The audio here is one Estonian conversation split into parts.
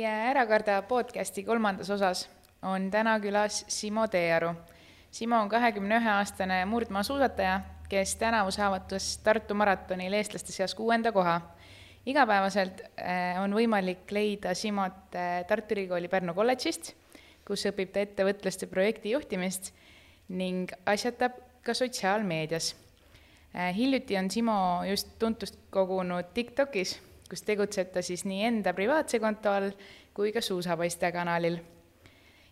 meie Ärakarda podcasti kolmandas osas on täna külas Simo Teearu. Simo on kahekümne ühe aastane murdmaasuusataja, kes tänavu saavutas Tartu maratonil eestlaste seas kuuenda koha. igapäevaselt eh, on võimalik leida Simot eh, Tartu Ülikooli Pärnu kolledžist, kus õpib ta ettevõtlaste projekti juhtimist ning asjatab ka sotsiaalmeedias. Eh, hiljuti on Simo just tuntust kogunud TikTokis kus tegutseb ta siis nii enda privaatse konto all kui ka suusapoiste kanalil.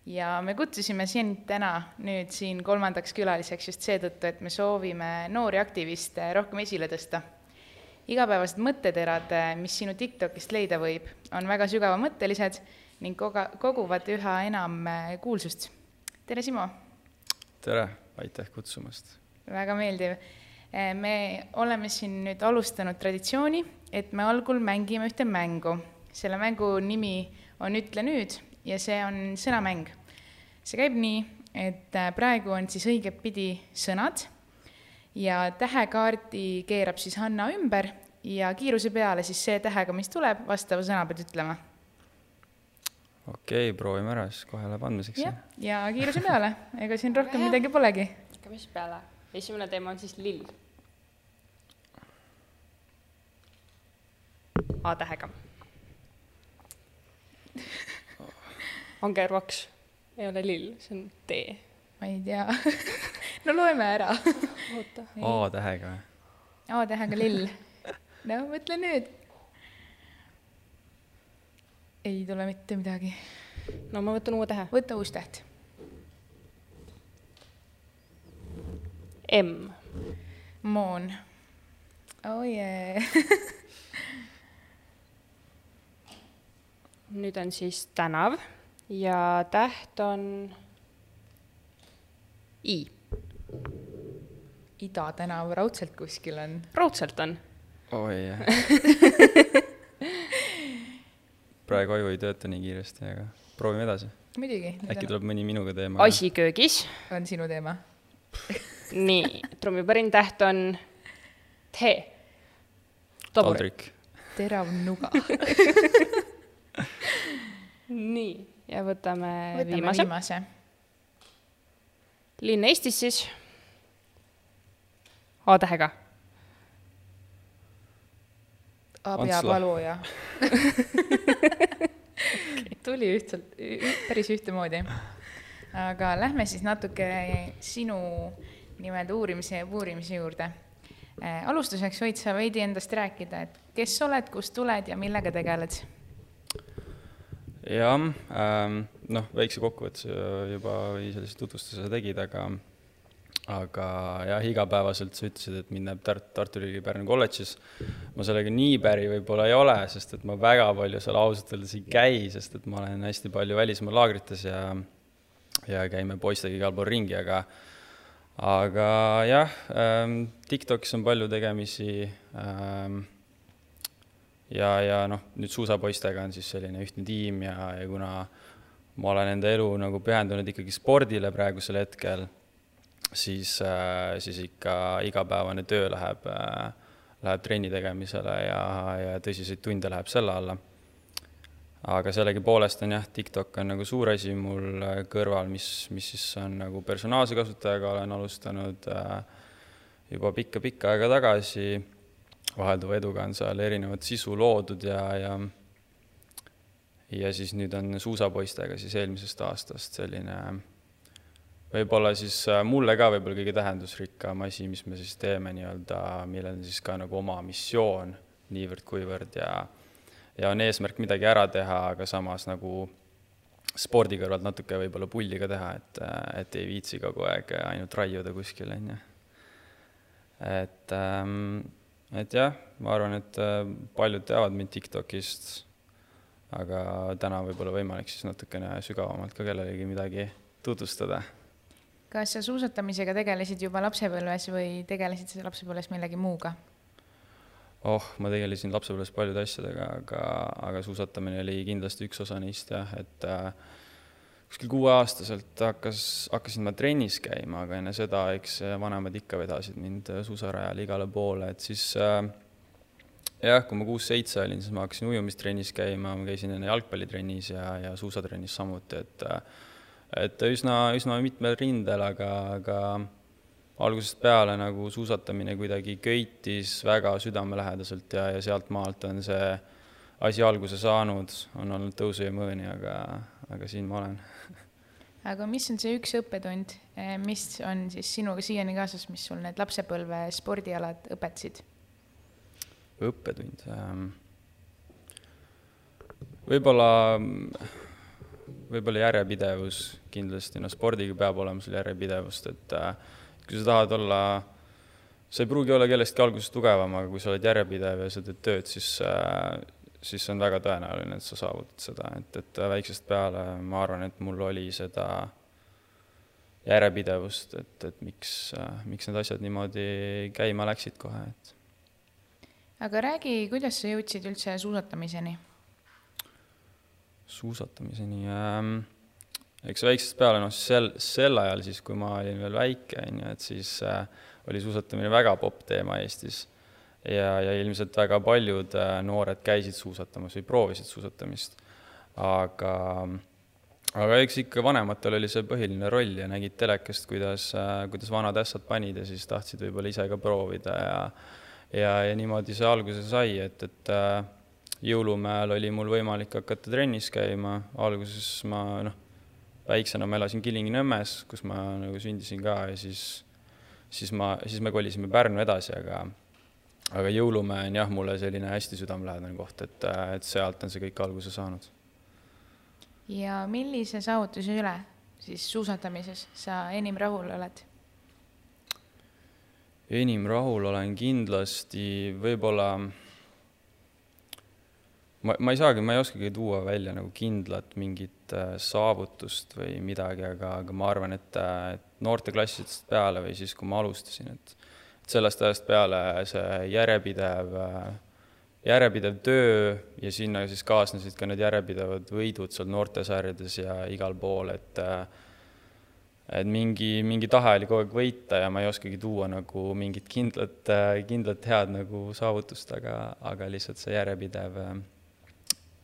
ja me kutsusime sind täna nüüd siin kolmandaks külaliseks just seetõttu, et me soovime noori aktiviste rohkem esile tõsta. igapäevased mõtteterad, mis sinu TikTokist leida võib, on väga sügavamõttelised ning koga-, koguvad üha enam kuulsust. tere, Simo! tere, aitäh kutsumast! väga meeldiv me oleme siin nüüd alustanud traditsiooni, et me algul mängime ühte mängu. selle mängu nimi on Ütle nüüd ja see on sõnamäng. see käib nii, et äh, praegu on siis õigetpidi sõnad ja tähekaardi keerab siis Hanna ümber ja kiiruse peale siis see tähega, mis tuleb, vastava sõna pead ütlema. okei okay,, proovime ära, siis kohe läheb andmiseks. jah, ja kiiruse peale, ega siin rohkem midagi polegi. aga mis peale? Esimene teema on siis lill. A-tähega. Angervaks ei ole lill, see on T. ma ei tea no loeme ära. oota. A-tähega või? A-tähega lill. no mõtle nüüd. ei tule mitte midagi. no ma võtan uue tähe. võta uus täht. M. moon. oh yeah nüüd on siis tänav ja täht on I. Ida tänav raudselt kuskil on. raudselt on. oi jah praegu aju ei tööta nii kiiresti, aga proovime edasi. muidugi. äkki tuleb mõni minuga teema. asi köögis. on sinu teema nii, trummipärin täht on T. taldrik. terav nuga nii, ja võtame, võtame viimase, viimase. linn Eestis siis. A-tähega. abjapaluja tuli ühtselt, päris ühtemoodi. aga lähme siis natuke sinu nii-öelda uurimise ja puurimise juurde. alustuseks võid sa veidi endast rääkida, et kes sa oled, kust tuled ja millega tegeled? jah ähm,, noh, väikse kokkuvõtte juba või sellise tutvustuse tegid, aga aga jah, igapäevaselt sa ütlesid, et mind näeb Tart-, Tartu Ülikooli Pärnu kolledžis. ma sellega nii päri võib-olla ei ole, sest et ma väga palju seal ausalt öeldes ei käi, sest et ma olen hästi palju välismaa laagrites ja ja käime poistega igal pool ringi, aga aga jah ähm,, TikTokis on palju tegemisi ähm, ja, ja noh, nüüd suusapoistega on siis selline ühtne tiim ja, ja kuna ma olen enda elu nagu pühendunud ikkagi spordile praegusel hetkel, siis, siis ikka igapäevane töö läheb, läheb trenni tegemisele ja, ja tõsiseid tunde läheb selle alla. Aga sellegipoolest on jah, TikTok on nagu suur asi mul kõrval, mis, mis siis on nagu personaalse kasutajaga olen alustanud juba pikka-pikka aega tagasi. Vahelduva eduga on seal erinevat sisu loodud ja, ja ja siis nüüd on suusapoistega siis eelmisest aastast selline võib-olla siis äh, mulle ka võib-olla kõige tähendusrikkam asi, mis me siis teeme nii-öelda, millel on siis ka nagu oma missioon niivõrd-kuivõrd ja ja on eesmärk midagi ära teha, aga samas nagu spordi kõrvalt natuke võib-olla pulli ka teha, et, et ei viitsi kogu aeg ainult raiuda kuskil, on ju. et ähm, et jah, ma arvan, et äh, paljud teavad mind TikTokist, aga täna võib-olla võimalik siis natukene sügavamalt ka kellelegi midagi tutvustada. kas sa suusatamisega tegelesid juba lapsepõlves või tegelesid sa lapsepõlves millegi muuga? Oh, ma tegelesin lapsepõlves paljude asjadega, aga, aga suusatamine oli kindlasti üks osa neist jah, et äh, kuskil kuueaastaselt hakkas, hakkasin ma trennis käima, aga enne seda, eks vanemad ikka vedasid mind suusarajale igale poole, et siis äh, jah, kui ma kuus-seitse olin, siis ma hakkasin ujumistrennis käima, ma käisin enne jalgpallitrennis ja, ja suusatrennis samuti, et et üsna, üsna mitmel rindel, aga, aga algusest peale nagu suusatamine kuidagi köitis väga südamelähedaselt ja, ja sealt maalt on see asi alguse saanud, on olnud tõusu ja mõõni, aga, aga siin ma olen. aga mis on see üks õppetund, eh, mis on siis sinuga siiani kaasas, mis sul need lapsepõlve spordialad õpetasid? õppetund ähm,? võib-olla, võib-olla järjepidevus kindlasti, no spordiga peab olema sul järjepidevust, et äh, kui sa tahad olla, sa ei pruugi olla kellestki alguses tugevam, aga kui sa oled järjepidev ja sa teed tööd, siis äh, siis on väga tõenäoline, et sa saavutad seda, et, et väiksest peale ma arvan, et mul oli seda järjepidevust, et, et miks, miks need asjad niimoodi käima läksid kohe, et. aga räägi, kuidas sa jõudsid üldse suusatamiseni? suusatamiseni ähm,, eks väiksest peale, noh, sel, sel ajal siis, kui ma olin veel väike, on ju, et siis äh, oli suusatamine väga popp teema Eestis. ja, ja ilmselt väga paljud äh, noored käisid suusatamas või proovisid suusatamist. aga, aga eks ikka vanematel oli see põhiline roll ja nägid telekast, kuidas äh,, kuidas vanad ässad panid ja siis tahtsid võib-olla ise ka proovida ja ja, ja niimoodi see alguse sai, et, et äh, jõulumäel oli mul võimalik hakata trennis käima, alguses ma noh, väiksena ma elasin Kilingi-Nõmmes, kus ma nagu sündisin ka ja siis, siis ma, siis me kolisime Pärnu edasi, aga aga Jõulumäe on jah, mulle selline hästi südamelähedane koht, et, et sealt on see kõik alguse saanud. ja millise saavutuse üle siis suusatamises sa enim rahul oled? enim rahul olen kindlasti võib-olla ma, ma ei saagi, ma ei oskagi tuua välja nagu kindlat mingit saavutust või midagi, aga, aga ma arvan, et, äh, et noorteklassidest peale või siis, kui ma alustasin, et sellest ajast peale see järjepidev, äh, järjepidev töö ja sinna siis kaasnesid ka need järjepidevad võidud seal noortesarjades ja igal pool, et et mingi, mingi tahe oli kogu aeg võita ja ma ei oskagi tuua nagu mingit kindlat, kindlat head nagu saavutust, aga, aga lihtsalt see järjepidev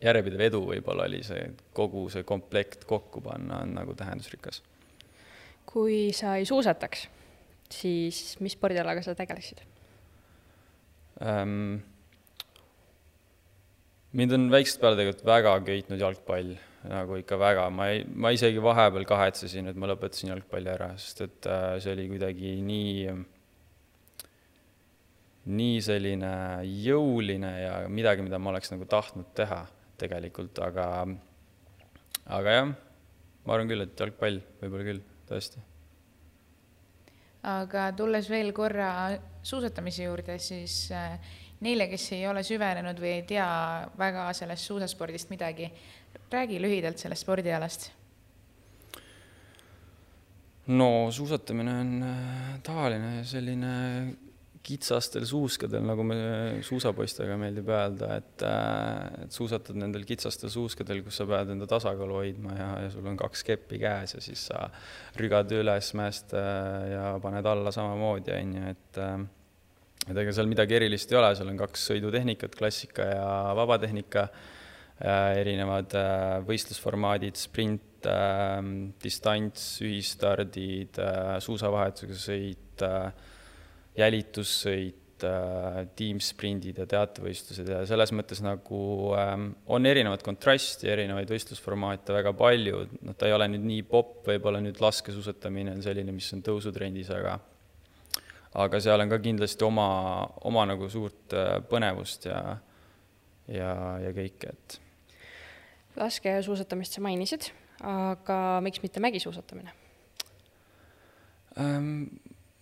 järjepidev edu võib-olla oli see, kogu see komplekt kokku panna on nagu tähendusrikas. kui sa ei suusataks, siis mis spordialaga sa tegeleksid ähm,? mind on väiksest peale tegelikult väga köitnud jalgpall, nagu ikka väga, ma ei, ma isegi vahepeal kahetsesin, et ma lõpetasin jalgpalli ära, sest et äh, see oli kuidagi nii nii selline jõuline ja midagi, mida ma oleks nagu tahtnud teha tegelikult, aga, aga jah, ma arvan küll, et jalgpall võib-olla küll, tõesti. aga tulles veel korra suusatamise juurde, siis äh, neile, kes ei ole süvenenud või ei tea väga sellest suusaspordist midagi, räägi lühidalt sellest spordialast no suusatamine on äh, tavaline selline kitsastel suuskadel, nagu me suusapoistega meeldib öelda, et, äh, et suusatad nendel kitsastel suuskadel, kus sa pead enda tasakaalu hoidma ja, ja sul on kaks keppi käes ja siis sa rügad üles mäest äh, ja paned alla samamoodi, on ju, et äh, et ega seal midagi erilist ei ole, seal on kaks sõidutehnikat, klassika ja vabatehnika, erinevad võistlusformaadid, sprint, distants, ühistardid, suusavahetusega sõit jälitussõit, äh, tiimsprindid ja teatevõistlused ja selles mõttes nagu ähm, on erinevat kontrasti, erinevaid võistlusformaate väga palju, noh, ta ei ole nüüd nii popp, võib-olla nüüd laskesuusatamine on selline, mis on tõusutrendis, aga aga seal on ka kindlasti oma, oma nagu suurt äh, põnevust ja, ja, ja kõike, et. laskesuusatamist sa mainisid, aga miks mitte mägisuusatamine ähm,?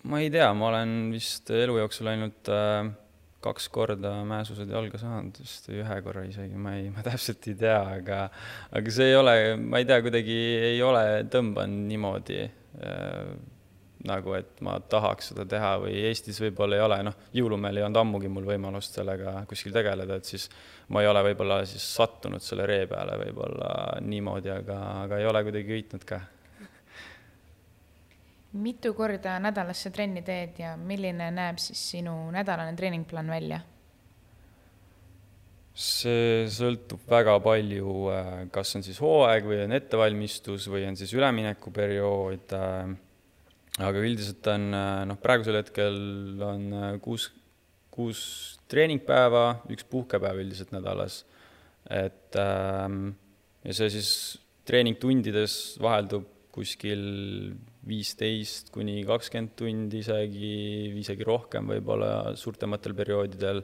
Ma ei tea, ma olen vist elu jooksul ainult äh, kaks korda mäesuusad jalga saanud, vist ühe korra isegi, ma ei, ma täpselt ei tea, aga aga see ei ole, ma ei tea, kuidagi ei ole tõmbanud niimoodi äh, nagu, et ma tahaks seda teha või Eestis võib-olla ei ole, noh, jõulumäel ei olnud ammugi mul võimalust sellega kuskil tegeleda, et siis ma ei ole võib-olla siis sattunud selle ree peale võib-olla niimoodi, aga, aga ei ole kuidagi köitnud ka mitu korda nädalas sa trenni teed ja milline näeb siis sinu nädalane treeningplaan välja see sõltub väga palju, äh, kas on siis hooaeg või on ettevalmistus või on siis üleminekuperiood. Äh, aga üldiselt on noh, praegusel hetkel on kuus, kuus treeningpäeva, üks puhkepäev üldiselt nädalas. et ähm, ja see siis treeningtundides vaheldub kuskil viisteist kuni kakskümmend tundi isegi, isegi rohkem võib-olla suurtematel perioodidel.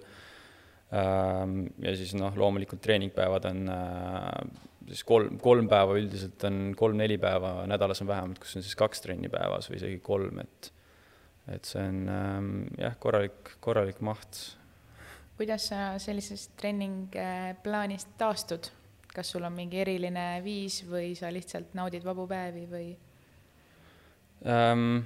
Ähm, ja siis noh, loomulikult treeningpäevad on äh, siis kolm, kolm päeva üldiselt on kolm-neli päeva nädalas on vähemalt, kus on siis kaks trenni päevas või isegi kolm, et et see on ähm, jah, korralik, korralik maht. kuidas sa sellisest treeningplaanist taastud? kas sul on mingi eriline viis või sa lihtsalt naudid vabu päevi või ähm,?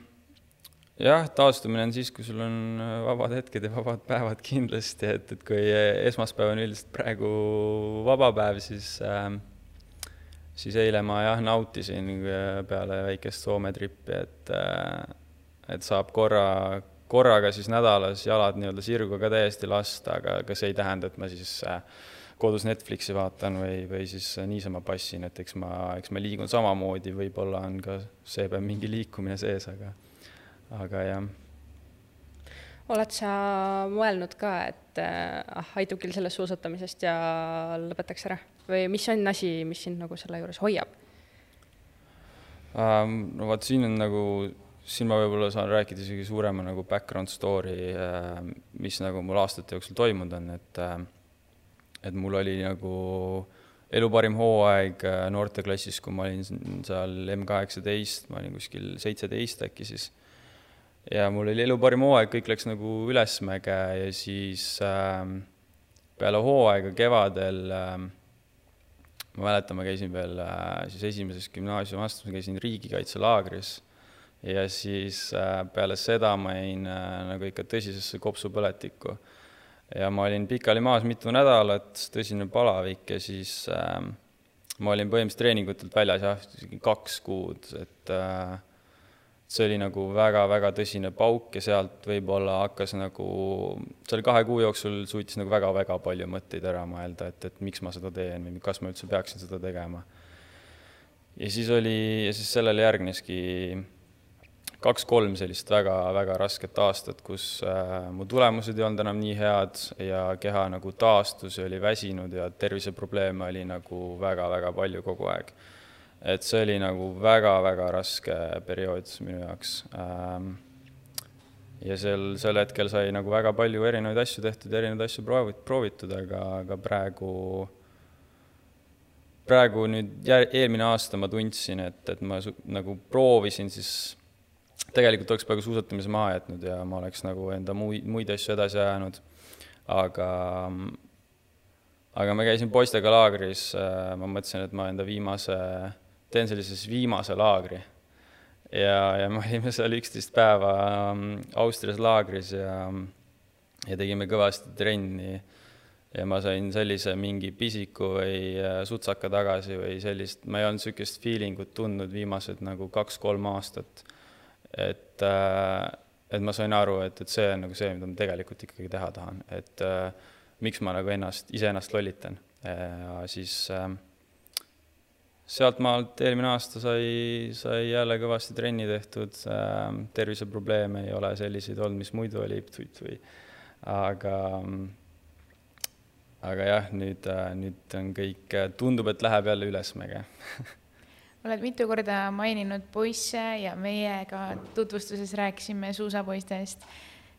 jah, taastumine on siis, kui sul on äh, vabad hetked ja vabad päevad kindlasti, et, et kui esmaspäev on üldiselt praegu vaba päev, siis ähm, siis eile ma jah, nautisin äh, peale väikest Soome trippi, et äh, et saab korra, korraga siis nädalas jalad nii-öelda sirgu ka täiesti lasta, aga, aga see ei tähenda, et ma siis äh, kodus Netflixi vaatan või, või siis niisama passin, et eks ma, eks ma liigun samamoodi, võib-olla on ka seepäev mingi liikumine sees, aga, aga jah. oled sa mõelnud ka, et ah, aitab küll sellest suusatamisest ja lõpetaks ära või mis on asi, mis sind nagu selle juures hoiab um,? no vot, siin on nagu, siin ma võib-olla saan rääkida isegi suurema nagu background story, mis nagu mul aastate jooksul toimunud on, et äh, et mul oli nagu elu parim hooaeg äh, noorteklassis, kui ma olin seal M kaheksateist, ma olin kuskil seitseteist äkki siis. ja mul oli elu parim hooaeg, kõik läks nagu ülesmäge ja siis äh, peale hooaega kevadel äh, ma mäletan, ma käisin veel äh, siis esimeses gümnaasiumiastmes, ma käisin riigikaitselaagris ja siis äh, peale seda ma jäin äh, nagu ikka tõsisesse kopsupõletikku ja ma olin pikali maas mitu nädalat, tõsine palavik ja siis äh, ma olin põhimõtteliselt treeningutelt väljas jah, kaks kuud, et äh, see oli nagu väga-väga tõsine pauk ja sealt võib-olla hakkas nagu, selle kahe kuu jooksul suutis nagu väga-väga palju mõtteid ära mõelda, et, et miks ma seda teen või kas ma üldse peaksin seda tegema. ja siis oli, ja siis sellele järgneski kaks-kolm sellist väga-väga rasket aastat, kus äh, mu tulemused ei olnud enam nii head ja keha nagu taastus ja oli väsinud ja terviseprobleeme oli nagu väga-väga palju kogu aeg. et see oli nagu väga-väga raske periood minu jaoks ähm,. ja sel, sel hetkel sai nagu väga palju erinevaid asju tehtud, erinevaid asju proovit-, proovitud, aga, aga praegu praegu nüüd eelmine aasta ma tundsin, et, et ma nagu proovisin siis tegelikult oleks praegu suusatamise maha jätnud ja ma oleks nagu enda muid, muid asju edasi ajanud, aga aga ma käisin poistega laagris, äh, ma mõtlesin, et ma enda viimase, teen sellise siis viimase laagri. ja, ja me olime seal üksteist päeva ähm, Austrias laagris ja, ja tegime kõvasti trenni. Ja ma sain sellise mingi pisiku või äh, sutsaka tagasi või sellist, ma ei olnud niisugust feeling ut tundnud viimased nagu kaks-kolm aastat et, äh, et ma sain aru, et, et see on nagu see, mida ma tegelikult ikkagi teha tahan, et äh, miks ma nagu ennast, iseennast lollitan. Ja siis äh, sealtmaalt eelmine aasta sai, sai jälle kõvasti trenni tehtud terviseprobleeme ei ole selliseid olnud, mis muidu oli, aga aga jah, nüüd, nüüd on kõik, tundub, et läheb jälle ülesmäge oled mitu korda maininud poisse ja meiega tutvustuses rääkisime suusapoistest.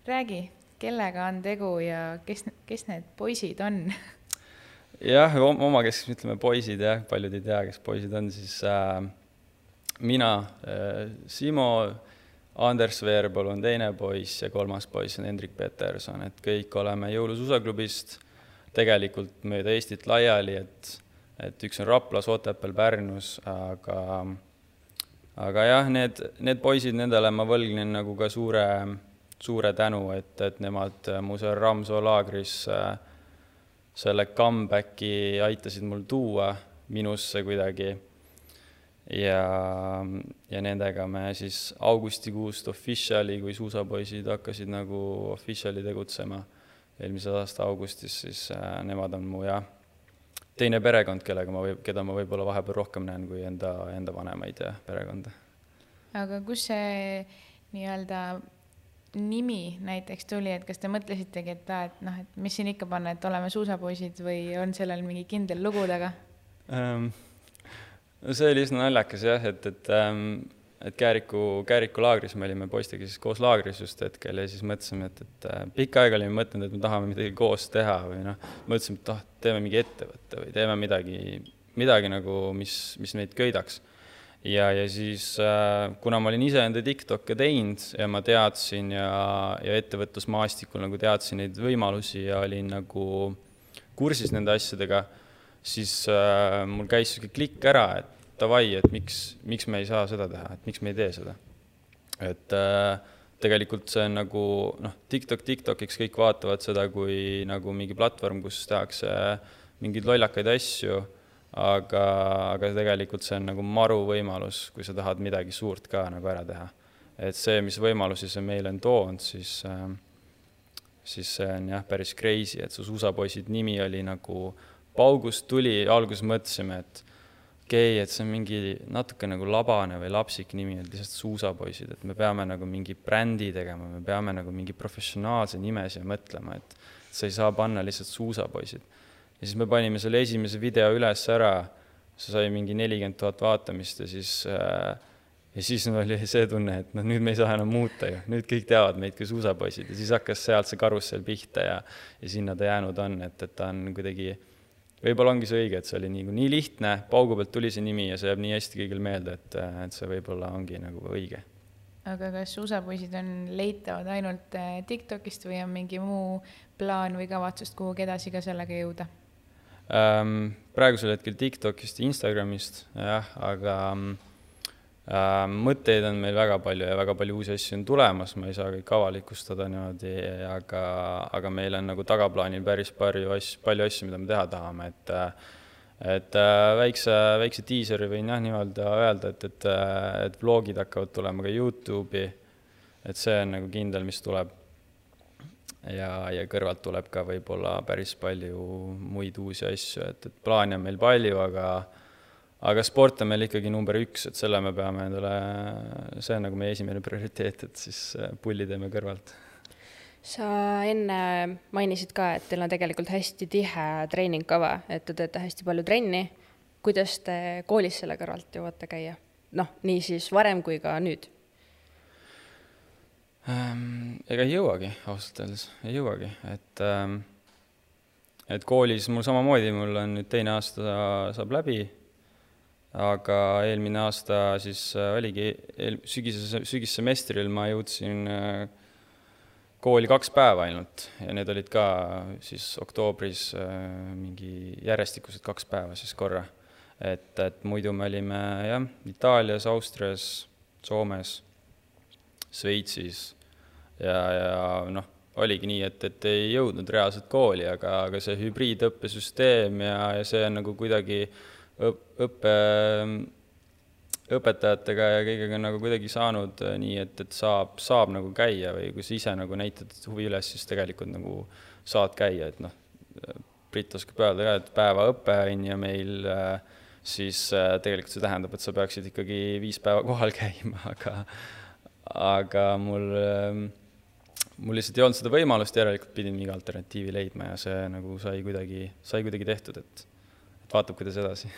räägi, kellega on tegu ja kes, kes need poisid on? jah, omakeskis ütleme poisid jah, paljud ei tea, kes poisid on, siis äh, mina äh,, Simo, Anders Veerpalu on teine poiss ja kolmas poiss on Hendrik Peterson, et kõik oleme jõulusuusaklubist tegelikult mööda Eestit laiali, et et üks on Raplas, Otepääl, Pärnus, aga aga jah, need, need poisid, nendele ma võlgnen nagu ka suure, suure tänu, et, et nemad mu seal Ramsoo laagris äh, selle comeback'i aitasid mul tuua minusse kuidagi. ja, ja nendega me siis augustikuust official'i, kui suusapoisid hakkasid nagu official'i tegutsema eelmise aasta augustis, siis äh, nemad on mu jah, teine perekond, kellega ma või, keda ma võib-olla vahepeal rohkem näen kui enda, enda vanemaid ja perekonda. aga kus see nii-öelda nimi näiteks tuli, et kas te mõtlesitegi, et aa, et noh, et mis siin ikka panna, et oleme suusapoisid või on sellel mingi kindel lugu taga um,? see oli üsna naljakas jah, et, et um, et Kääriku, Kääriku laagris me olime poistega siis koos laagris just hetkel ja siis mõtlesime, et, et äh, pikka aega olime mõtelnud, et me tahame midagi koos teha või noh, mõtlesime, et ah, teeme mingi ettevõtte või teeme midagi, midagi nagu, mis, mis meid köidaks. ja, ja siis äh, kuna ma olin ise enda TikTok'e teinud ja ma teadsin ja, ja ettevõtlusmaastikul nagu teadsin neid võimalusi ja olin nagu kursis nende asjadega, siis äh, mul käis niisugune klikk ära, et davai, et miks, miks me ei saa seda teha, et miks me ei tee seda. et äh, tegelikult see on nagu noh, TikTok TikTokiks kõik vaatavad seda kui nagu mingi platvorm, kus tehakse mingeid lollakaid asju, aga, aga tegelikult see on nagu maru võimalus, kui sa tahad midagi suurt ka nagu ära teha. et see, mis võimalusi see meile on toonud, siis äh, siis see on jah, päris crazy, et su suusapoisid nimi oli nagu paugust tuli, alguses mõtlesime, et okei okay,, et see on mingi natuke nagu labane või lapsik nimi, et lihtsalt suusapoisid, et me peame nagu mingi brändi tegema, me peame nagu mingi professionaalse nime siia mõtlema, et sa ei saa panna lihtsalt suusapoisid. ja siis me panime selle esimese video üles ära, see sai mingi nelikümmend tuhat vaatamist ja siis äh, ja siis oli see tunne, et noh, nüüd me ei saa enam muuta ju, nüüd kõik teavad meid kui suusapoisid ja siis hakkas sealt see karussell pihta ja ja sinna ta jäänud on, et, et ta on kuidagi võib-olla ongi see õige, et see oli nii, nii lihtne, paugu pealt tuli see nimi ja see jääb nii hästi kõigil meelde, et, et see võib-olla ongi nagu õige. aga kas usapoisid on leitavad ainult eh, TikTokist või on mingi muu plaan või kavatsust kuhugi edasi ka sellega jõuda ähm,? praegusel hetkel TikTokist, Instagramist jah, aga Äh, mõtteid on meil väga palju ja väga palju uusi asju on tulemas, ma ei saa kõik avalikustada niimoodi, aga, aga meil on nagu tagaplaanil päris palju asju, palju asju, mida me teha tahame, et et äh, väikse, väikse diiseri võin jah nii-öelda öelda, et, et, et vlogid hakkavad tulema ka Youtube'i, et see on nagu kindel, mis tuleb. ja, ja kõrvalt tuleb ka võib-olla päris palju muid uusi asju, et, et plaane on meil palju, aga aga sport on meil ikkagi number üks, et selle me peame endale, see on nagu meie esimene prioriteet, et siis äh, pulli teeme kõrvalt. sa enne mainisid ka, et teil on tegelikult hästi tihe treeningkava, et te teete hästi palju trenni. kuidas te koolis selle kõrvalt jõuate käia? noh, nii siis varem kui ka nüüd ähm,? ega ei jõuagi, ausalt öeldes, ei jõuagi, et ähm, et koolis mul samamoodi, mul on nüüd teine aasta saab läbi aga eelmine aasta siis äh, oligi, eel-, sügise, sügissemestril ma jõudsin äh, kooli kaks päeva ainult ja need olid ka siis oktoobris äh, mingi järjestikused kaks päeva siis korra. et, et muidu me olime jah, Itaalias, Austrias, Soomes, Šveitsis ja, ja noh, oligi nii, et, et ei jõudnud reaalselt kooli, aga, aga see hübriidõppesüsteem ja, ja see on nagu kuidagi äh, õppe, õpetajatega ja kõigega nagu kuidagi saanud äh, nii, et, et saab, saab nagu käia või kui sa ise nagu näitad huvi üles, siis tegelikult nagu saad käia, et noh, Brit oskab öelda ka, et päevaõpe on ju meil, äh, siis äh, tegelikult see tähendab, et sa peaksid ikkagi viis päeva kohal käima, aga aga mul, mul lihtsalt ei olnud seda võimalust, järelikult pidin mingi alternatiivi leidma ja see nagu sai kuidagi, sai kuidagi tehtud, et vaatab, kuidas edasi.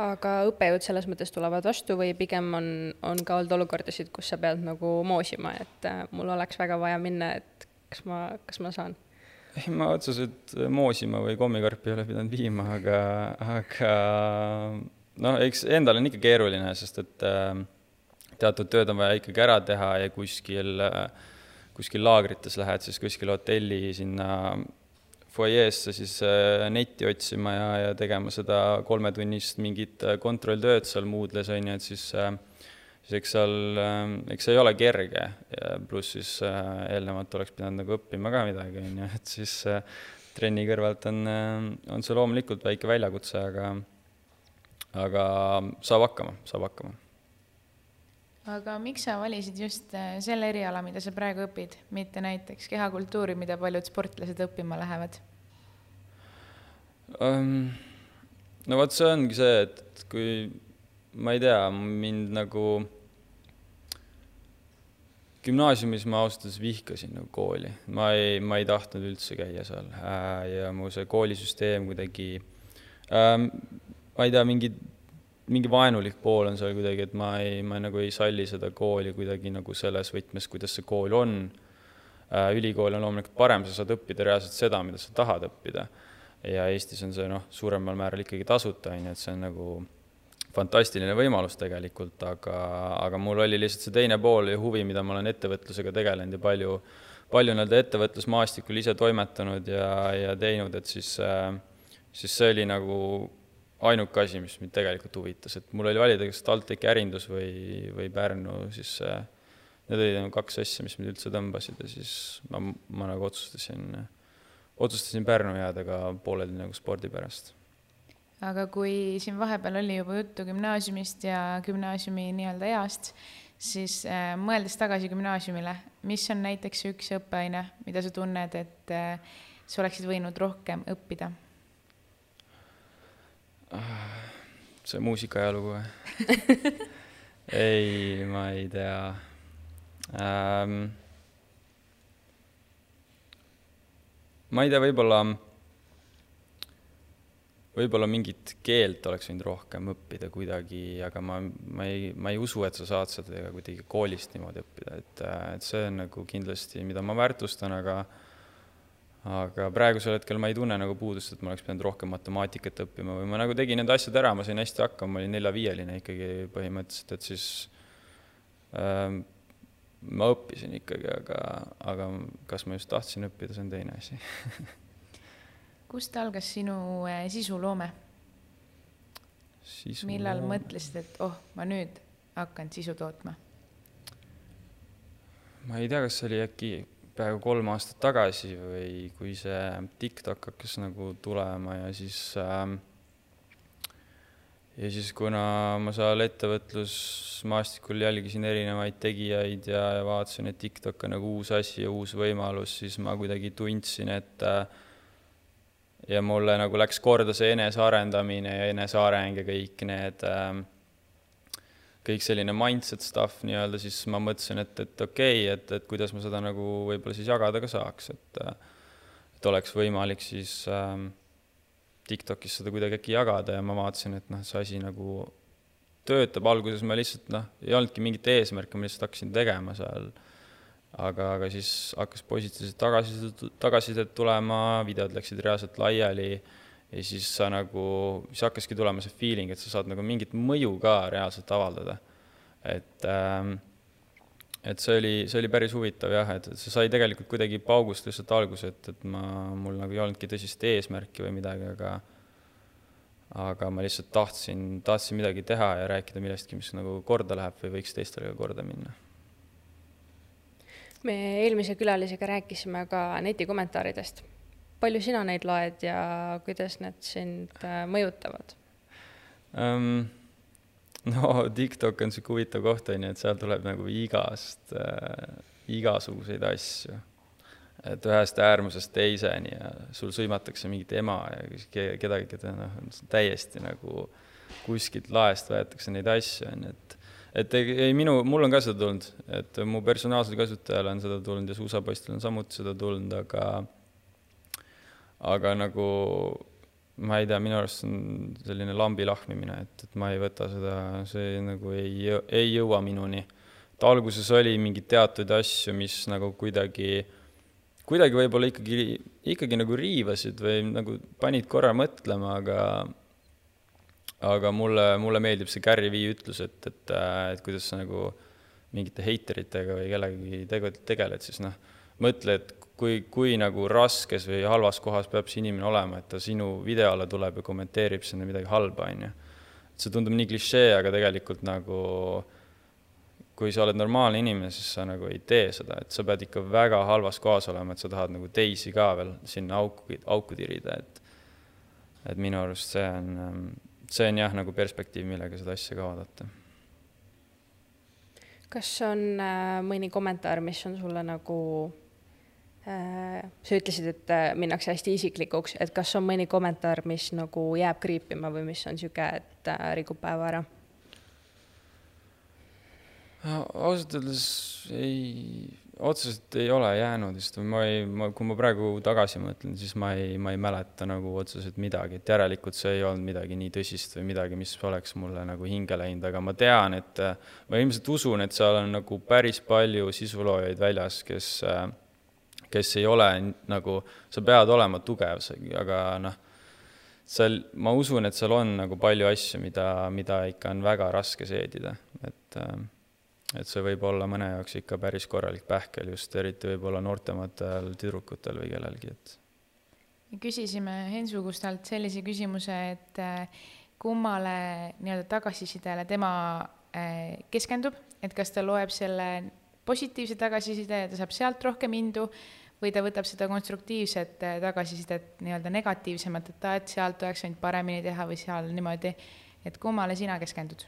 aga õppejõud selles mõttes tulevad vastu või pigem on, on ka olnud olukordasid, kus sa pead nagu moosima, et äh, mul oleks väga vaja minna, et kas ma, kas ma saan? ei, ma otseselt moosima või kommikarpi ei ole pidanud viima, aga, aga noh, eks endal on ikka keeruline, sest et äh, teatud tööd on vaja ikkagi ära teha ja kuskil äh,, kuskil laagrites lähed siis kuskile hotelli sinna fuajeesse siis äh, netti otsima ja, ja tegema seda kolmetunnist mingit äh, kontrolltööd seal Moodle's on ju, et siis äh, siis eks seal, eks see ei ole kerge, pluss siis eelnevalt oleks pidanud nagu õppima ka midagi, on ju, et siis trenni kõrvalt on, on see loomulikult väike väljakutse, aga aga saab hakkama, saab hakkama. Aga miks sa valisid just äh, selle eriala, mida sa praegu õpid, mitte näiteks kehakultuuri, mida paljud sportlased õppima lähevad um,? no vot, see ongi see, et kui ma ei tea, mind nagu gümnaasiumis ma ausalt öeldes vihkasin nagu kooli, ma ei, ma ei tahtnud üldse käia seal äh, ja mu see koolisüsteem kuidagi ähm,, ma ei tea, mingi mingi vaenulik pool on seal kuidagi, et ma ei, ma nagu ei salli seda kooli kuidagi nagu selles võtmes, kuidas see kool on. Äh, ülikool on loomulikult parem, sa saad õppida reaalselt seda, mida sa tahad õppida. ja Eestis on see noh, suuremal määral ikkagi tasuta, on ju, et see on nagu fantastiline võimalus tegelikult, aga, aga mul oli lihtsalt see teine pool ja huvi, mida ma olen ettevõtlusega tegelenud ja palju, palju nii-öelda ettevõtlusmaastikul ise toimetanud ja, ja teinud, et siis, äh, siis see oli nagu ainuke asi, mis mind tegelikult huvitas, et mul oli valida, kas TalTechi ärindus või, või Pärnu, siis äh, need olid nagu kaks asja, mis mind üldse tõmbasid ja siis ma, ma nagu otsustasin, otsustasin Pärnu jääda ka pooleli nagu spordi pärast. aga kui siin vahepeal oli juba juttu gümnaasiumist ja gümnaasiumi nii-öelda east, siis äh, mõeldes tagasi gümnaasiumile, mis on näiteks üks õppeaine, mida sa tunned, et äh, sa oleksid võinud rohkem õppida see muusika ajalugu või ei, ma ei tea ähm,. ma ei tea, võib-olla, võib-olla mingit keelt oleks võinud rohkem õppida kuidagi, aga ma, ma ei, ma ei usu, et sa saad seda kuidagi koolist niimoodi õppida, et, et see on nagu kindlasti, mida ma väärtustan, aga aga praegusel hetkel ma ei tunne nagu puudust, et ma oleks pidanud rohkem matemaatikat õppima või ma nagu tegin need asjad ära, ma sain hästi hakkama, ma olin nelja-viieline ikkagi põhimõtteliselt, et siis ähm, ma õppisin ikkagi, aga, aga kas ma just tahtsin õppida, see on teine asi kust algas sinu äh, sisuloome? Sisu millal mõtlesid, et oh, ma nüüd hakkan sisu tootma? ma ei tea, kas see oli äkki peaaegu kolm aastat tagasi või kui see TikTok hakkas nagu tulema ja siis äh, ja siis, kuna ma seal ettevõtlusmaastikul jälgisin erinevaid tegijaid ja, ja vaatasin, et TikTok on nagu uus asi ja uus võimalus, siis ma kuidagi tundsin, et äh, ja mulle nagu läks korda see enesearendamine ja eneseareng ja kõik need äh, kõik selline mindset stuff nii-öelda, siis ma mõtlesin, et, et okei okay,, et, et kuidas ma seda nagu võib-olla siis jagada ka saaks, et et oleks võimalik siis ähm, TikTokis seda kuidagi äkki jagada ja ma vaatasin, et noh, see asi nagu töötab, alguses ma lihtsalt noh, ei olnudki mingit eesmärki, ma lihtsalt hakkasin tegema seal, aga, aga siis hakkas positiivset tagasisidet, tagasisidet tulema, videod läksid reaalselt laiali ja siis sa nagu, siis hakkaski tulema see feeling, et sa saad nagu mingit mõju ka reaalselt avaldada. et ähm, et see oli, see oli päris huvitav jah, et, see sai tegelikult kuidagi paugust lihtsalt alguse, et, et ma, mul nagu ei olnudki tõsist eesmärki või midagi, aga aga ma lihtsalt tahtsin, tahtsin midagi teha ja rääkida millestki, mis nagu korda läheb või võiks teistele ka korda minna. me eelmise külalisega rääkisime ka netikommentaaridest palju sina neid loed ja kuidas need sind äh, mõjutavad um,? no TikTok on sihuke huvitav koht, on ju, et seal tuleb nagu igast äh,, igasuguseid asju. et ühest äärmusest teiseni ja sul sõimatakse mingit ema ja kedagi, keda noh, täiesti nagu kuskilt laest võetakse neid asju, on ju, et et ei minu, mul on ka seda tulnud, et mu personaalsel kasutajal on seda tulnud ja suusapoistel on samuti seda tulnud, aga aga nagu ma ei tea, minu arust see on selline lambi lahmimine, et, et ma ei võta seda, see nagu ei, ei jõua minuni. et alguses oli mingeid teatud asju, mis nagu kuidagi, kuidagi võib-olla ikkagi, ikkagi nagu riivasid või nagu panid korra mõtlema, aga aga mulle, mulle meeldib see Gary Vee ütlus, et, et, et kuidas sa nagu mingite heiteritega või kellegagi tege-, tegeled, siis noh, mõtle, et kui, kui nagu raskes või halvas kohas peab see inimene olema, et ta sinu video alla tuleb ja kommenteerib sinna midagi halba, on ju. see tundub nii klišee, aga tegelikult nagu kui sa oled normaalne inimene, siis sa nagu ei tee seda, et sa pead ikka väga halvas kohas olema, et sa tahad nagu teisi ka veel sinna auku, auku tirida, et et minu arust see on, see on jah, nagu perspektiiv, millega seda asja ka vaadata. Kas on äh, mõni kommentaar, mis on sulle nagu sa ütlesid, et äh, minnakse hästi isiklikuks, et kas on mõni kommentaar, mis nagu jääb kriipima või mis on niisugune, et äh, rikub päeva ära? ausalt öeldes ei, otseselt ei ole jäänud, sest ma ei, ma, kui ma praegu tagasi mõtlen, siis ma ei, ma ei mäleta nagu otseselt midagi, et järelikult see ei olnud midagi nii tõsist või midagi, mis oleks mulle nagu hinge läinud, aga ma tean, et ma ilmselt usun, et seal on nagu päris palju sisuloojaid väljas, kes, kes ei ole nagu, sa pead olema tugev, aga noh, seal, ma usun, et seal on nagu palju asju, mida, mida ikka on väga raske seedida, et äh, et see võib olla mõne jaoks ikka päris korralik pähkel, just eriti võib-olla noortematel tüdrukutel või kellelgi, et. küsisime Hensu Gustalt sellise küsimuse, et äh, kummale nii-öelda tagasisidele tema äh, keskendub, et kas ta loeb selle positiivse tagasiside ja ta saab sealt rohkem indu või ta võtab seda konstruktiivset äh, tagasisidet nii-öelda negatiivsemat, et aa, et sealt oleks võinud paremini teha või seal niimoodi, et kummale sina keskendud?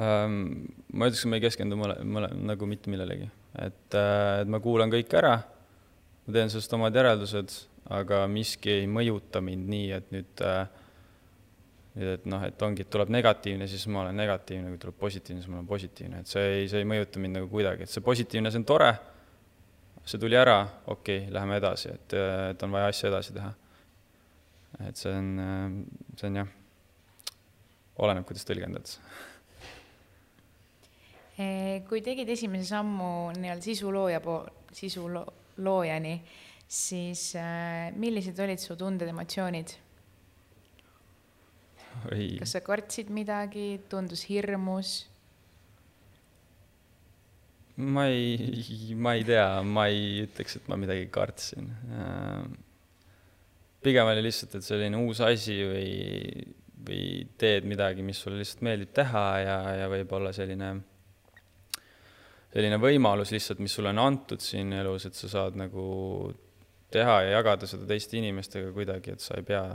ähm,? ma ütleks, et ma ei keskendu mõle, mõle, nagu mitte millelegi, et, äh, et ma kuulan kõik ära, ma teen sellest omad järeldused, aga miski ei mõjuta mind nii, et nüüd äh, et noh, et ongi, et tuleb negatiivne, siis ma olen negatiivne, kui tuleb positiivne, siis ma olen positiivne, et see ei, see ei mõjuta mind nagu kuidagi, et see positiivne, see on tore, see tuli ära, okei okay,, läheme edasi, et, et on vaja asja edasi teha. et see on, see on jah, oleneb, kuidas tõlgendad. Eh, kui tegid esimese sammu nii-öelda sisulooja pool, sisuloojani, siis äh, millised olid su tunded, emotsioonid? Kas sa kartsid midagi, tundus hirmus? ma ei, ma ei tea, ma ei ütleks, et ma midagi kartsin. Äh, pigem oli lihtsalt, et selline uus asi või, või teed midagi, mis sulle lihtsalt meeldib teha ja, ja võib-olla selline selline võimalus lihtsalt, mis sulle on antud siin elus, et sa saad nagu teha ja jagada seda teiste inimestega kuidagi, et sa ei pea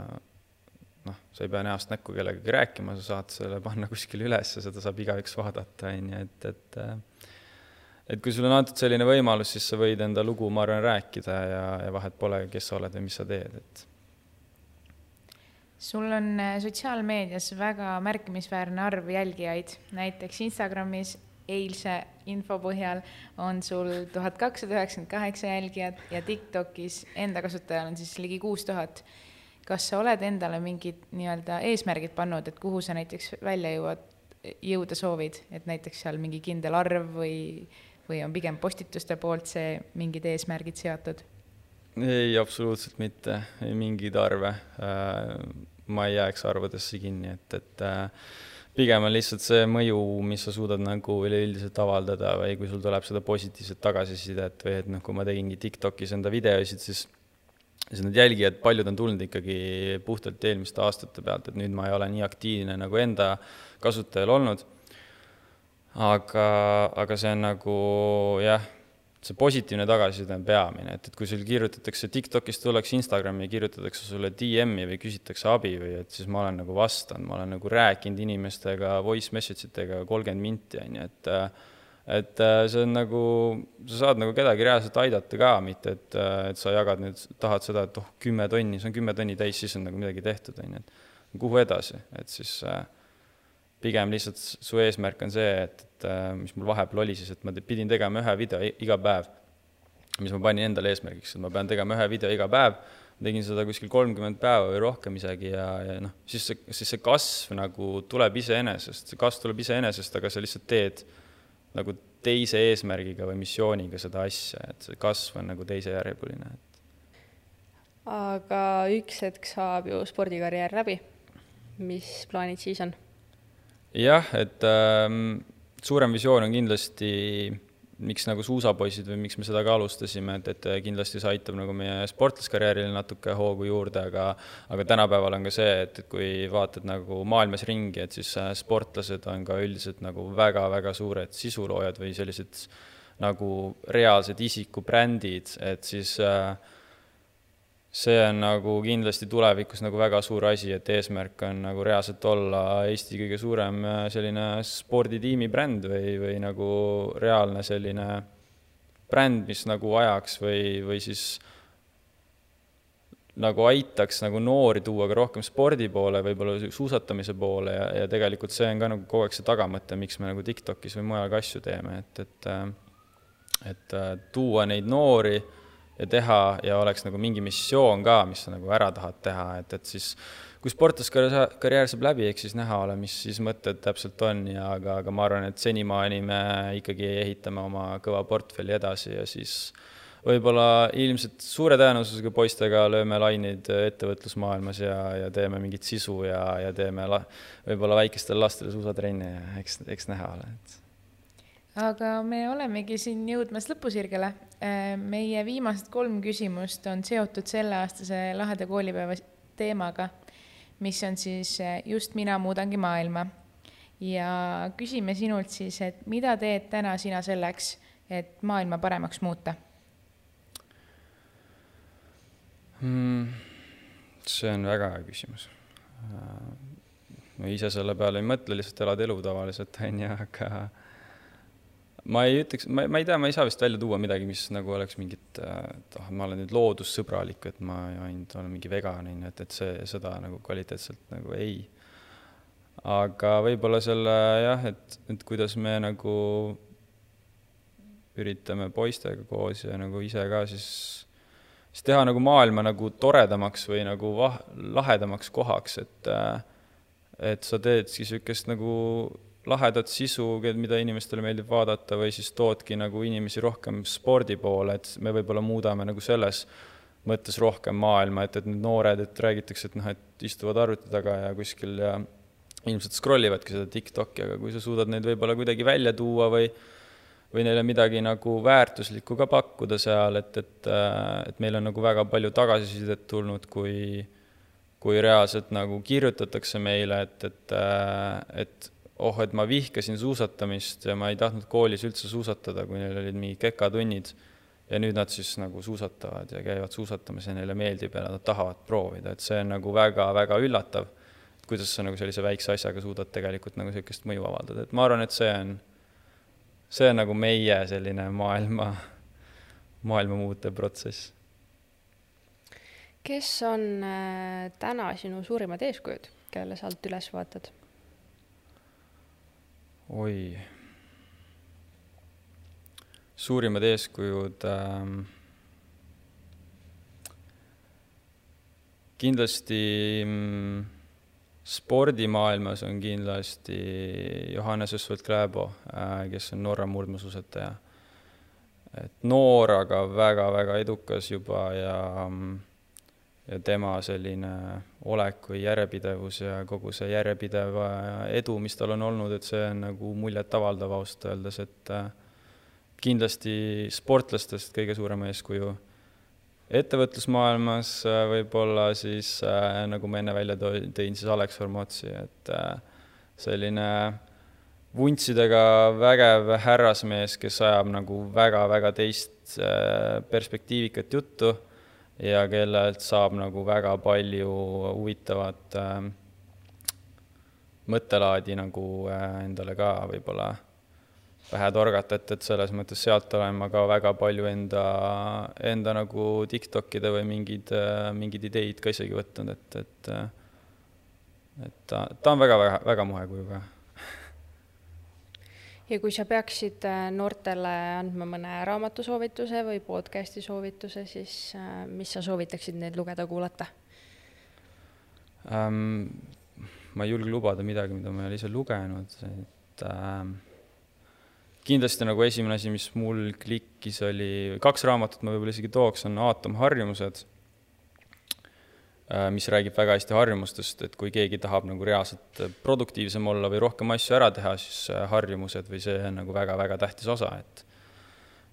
noh, sa ei pea näost näkku kellegagi rääkima, sa saad selle panna kuskile üles ja seda saab igaüks vaadata, on ju, et, et et kui sulle on antud selline võimalus, siis sa võid enda lugu, ma arvan, rääkida ja, ja vahet pole, kes sa oled või mis sa teed, et sul on sotsiaalmeedias väga märkimisväärne arv jälgijaid, näiteks Instagramis eilse info põhjal on sul tuhat kakssada üheksakümmend kaheksa jälgijat ja Tiktokis enda kasutajal on siis ligi kuus tuhat. Kas sa oled endale mingid nii-öelda eesmärgid pannud, et kuhu sa näiteks välja jõuad, jõuda soovid, et näiteks seal mingi kindel arv või, või on pigem postituste poolt see mingid eesmärgid seatud? ei, absoluutselt mitte, ei mingeid arve. Äh, ma ei jääks arvudesse kinni, et, et äh, pigem on lihtsalt see mõju, mis sa suudad nagu üleüldiselt avaldada või kui sul tuleb seda positiivset tagasisidet või et noh, kui ma tegingi TikTokis enda videosid, siis siis need jälgijad, paljud on tulnud ikkagi puhtalt eelmiste aastate pealt, et nüüd ma ei ole nii aktiivne nagu enda kasutajal olnud. aga, aga see on nagu jah see positiivne tagasiside on peamine, et, et kui sul kirjutatakse TikTokist, tullakse Instagrami ja kirjutatakse sulle DM-i või küsitakse abi või et siis ma olen nagu vastanud, ma olen nagu rääkinud inimestega voice message itega kolmkümmend minti, on ju, et et see on nagu, sa saad nagu kedagi reaalselt aidata ka, mitte et, et sa jagad nüüd, tahad seda, et oh, kümme tonni, see on kümme tonni täis, siis on nagu midagi tehtud, on ju, et kuhu edasi, et siis äh, pigem lihtsalt su eesmärk on see, et, et äh, mis mul vahepeal oli siis, et ma pidin tegema ühe video iga päev, mis ma panin endale eesmärgiks, et ma pean tegema ühe video iga päev, tegin seda kuskil kolmkümmend päeva või rohkem isegi ja, ja noh, siis see, siis see kasv nagu tuleb iseenesest, see kasv tuleb iseenesest, aga sa lihtsalt teed nagu teise eesmärgiga või missiooniga seda asja, et see kasv on nagu teisejärguline, aga üks hetk saab ju spordikarjäär läbi. mis plaanid siis on? jah, et ähm, suurem visioon on kindlasti, miks nagu suusapoisid või miks me seda ka alustasime, et, et kindlasti see aitab nagu meie sportlaskarjäärile natuke hoogu juurde, aga aga tänapäeval on ka see, et, et kui vaatad nagu maailmas ringi, et siis äh, sportlased on ka üldiselt nagu väga-väga suured sisuloojad või sellised nagu reaalsed isikubrändid, et siis äh, see on nagu kindlasti tulevikus nagu väga suur asi, et eesmärk on nagu reaalselt olla Eesti kõige suurem äh, selline sporditiimi bränd või, või nagu reaalne selline bränd, mis nagu ajaks või, või siis nagu aitaks nagu noori tuua ka rohkem spordi poole, võib-olla suusatamise poole ja, ja tegelikult see on ka nagu kogu aeg see tagamõte, miks me nagu TikTokis või mujal ka asju teeme, et, et äh, et äh, tuua neid noori ja teha ja oleks nagu mingi missioon ka, mis sa nagu ära tahad teha, et, et siis kui sportlaskarjäär saab läbi, eks siis näha ole, mis siis mõtted täpselt on ja aga, aga ma arvan, et senimaani me ikkagi ehitame oma kõva portfelli edasi ja siis võib-olla ilmselt suure tõenäosusega poistega lööme laineid ettevõtlusmaailmas ja, ja teeme mingit sisu ja, ja teeme la, võib-olla väikestele lastele suusatrenni ja eks, eks näha ole, et aga me olemegi siin jõudmas lõpusirgele. Äh, meie viimased kolm küsimust on seotud selleaastase laheda koolipäeva teemaga, mis on siis äh, Just mina muudangi maailma. ja küsime sinult siis, et mida teed täna sina selleks, et maailma paremaks muuta mm,? see on väga hea küsimus. ma ise selle peale ei mõtle, lihtsalt elad elu tavaliselt, on ju, aga ma ei ütleks, ma, ma ei tea, ma ei saa vist välja tuua midagi, mis nagu oleks mingit, et ah, ma olen nüüd loodussõbralik, et ma ainult olen mingi vegan, on ju, et, et see, seda nagu kvaliteetselt nagu ei. aga võib-olla selle jah, et, et kuidas me nagu üritame poistega koos ja nagu ise ka siis, siis teha nagu maailma nagu toredamaks või nagu vah-, lahedamaks kohaks, et et sa teedki niisugust nagu lahedat sisu, mida inimestele meeldib vaadata, või siis toodki nagu inimesi rohkem spordi poole, et me võib-olla muudame nagu selles mõttes rohkem maailma, et, et need noored, et räägitakse, et noh, et istuvad arvuti taga ja kuskil ja ilmselt scroll ivadki seda TikTok'i, aga kui sa suudad neid võib-olla kuidagi välja tuua või või neile midagi nagu väärtuslikku ka pakkuda seal, et, et, et meil on nagu väga palju tagasisidet tulnud, kui kui reaalselt nagu kirjutatakse meile, et, et, et oh, et ma vihkasin suusatamist ja ma ei tahtnud koolis üldse suusatada, kui neil olid mingid kekatunnid. ja nüüd nad siis nagu suusatavad ja käivad suusatamas ja neile meeldib ja nad tahavad proovida, et see on nagu väga-väga üllatav. kuidas sa nagu sellise väikse asjaga suudad tegelikult nagu niisugust mõju avaldada, et ma arvan, et see on, see on nagu meie selline maailma, maailma muutev protsess. kes on äh, täna sinu suurimad eeskujud, kellele sa alt üles vaatad? Oi, suurimad eeskujud ähm, kindlasti mm, spordimaailmas on kindlasti Johannes Õsvald Kläbo äh,, kes on Norra murdmaasuusataja. et noor, aga väga-väga edukas juba ja mm, ja tema selline olek või järjepidevus ja kogu see järjepidev edu, mis tal on olnud, et see on nagu muljetavaldav ausalt öeldes, et äh, kindlasti sportlastest kõige suurem eeskuju. ettevõtlusmaailmas äh, võib-olla siis, äh, nagu ma enne välja tõin, siis Alex Hormotsi, et selline vuntsidega vägev härrasmees, kes ajab nagu väga-väga teist perspektiivikat juttu ja kellelt saab nagu väga palju huvitavat äh, mõttelaadi nagu äh, endale ka võib-olla pähe torgata, et, et selles mõttes sealt olen ma ka väga palju enda, enda nagu TikTokide või mingeid äh,, mingeid ideid ka isegi võtnud, et, et äh, et ta, ta on väga, väga, väga muhe kujuga ja kui sa peaksid äh, noortele andma mõne raamatusoovituse või podcast'i soovituse, siis äh, mis sa soovitaksid neil lugeda-kuulata ähm,? ma ei julge lubada midagi, mida ma ei ole ise lugenud, et ähm, kindlasti nagu esimene asi, mis mul klikkis, oli, kaks raamatut ma võib-olla isegi tooks, on Aatomharjumused mis räägib väga hästi harjumustest, et kui keegi tahab nagu reaalselt produktiivsem olla või rohkem asju ära teha, siis äh, harjumused või see on nagu väga-väga tähtis osa, et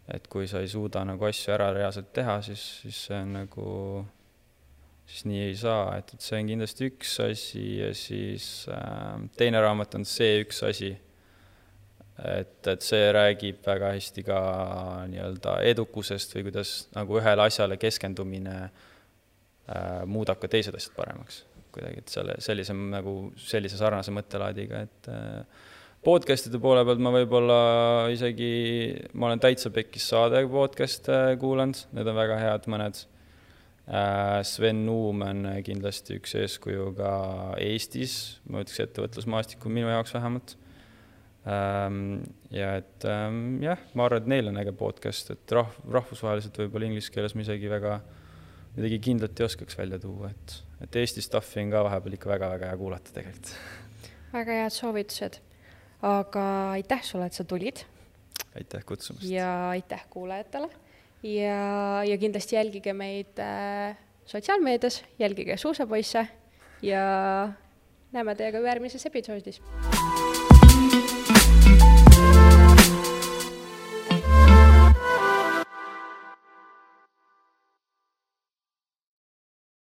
et kui sa ei suuda nagu asju ära reaalselt teha, siis, siis see on nagu, siis nii ei saa, et, et see on kindlasti üks asi ja siis äh, teine raamat on See üks asi. et, et see räägib väga hästi ka nii-öelda edukusest või kuidas nagu ühele asjale keskendumine äh, äh, muudab ka teised asjad paremaks kuidagi, et selle, sellise nagu, sellise sarnase mõttelaadiga, et äh, podcast'ide poole pealt ma võib-olla isegi, ma olen täitsa pekkis saade podcast'e kuulanud, need on väga head mõned äh,. Sven Nuum on kindlasti üks eeskuju ka Eestis, ma ütleks ettevõtlusmaastikul minu jaoks vähemalt ähm,. ja et ähm, jah, ma arvan, et neil on äge podcast, et rah-, rahvusvaheliselt võib-olla inglise keeles ma isegi väga midagi kindlat ei oskaks välja tuua, et, et Eesti stuff'i on ka vahepeal ikka väga-väga hea kuulata tegelikult. väga head soovitused. aga aitäh sulle, et sa tulid. aitäh kutsumast. ja aitäh kuulajatele ja, ja kindlasti jälgige meid äh, sotsiaalmeedias, jälgige Suusapoisse ja näeme teiega järgmises episoodis.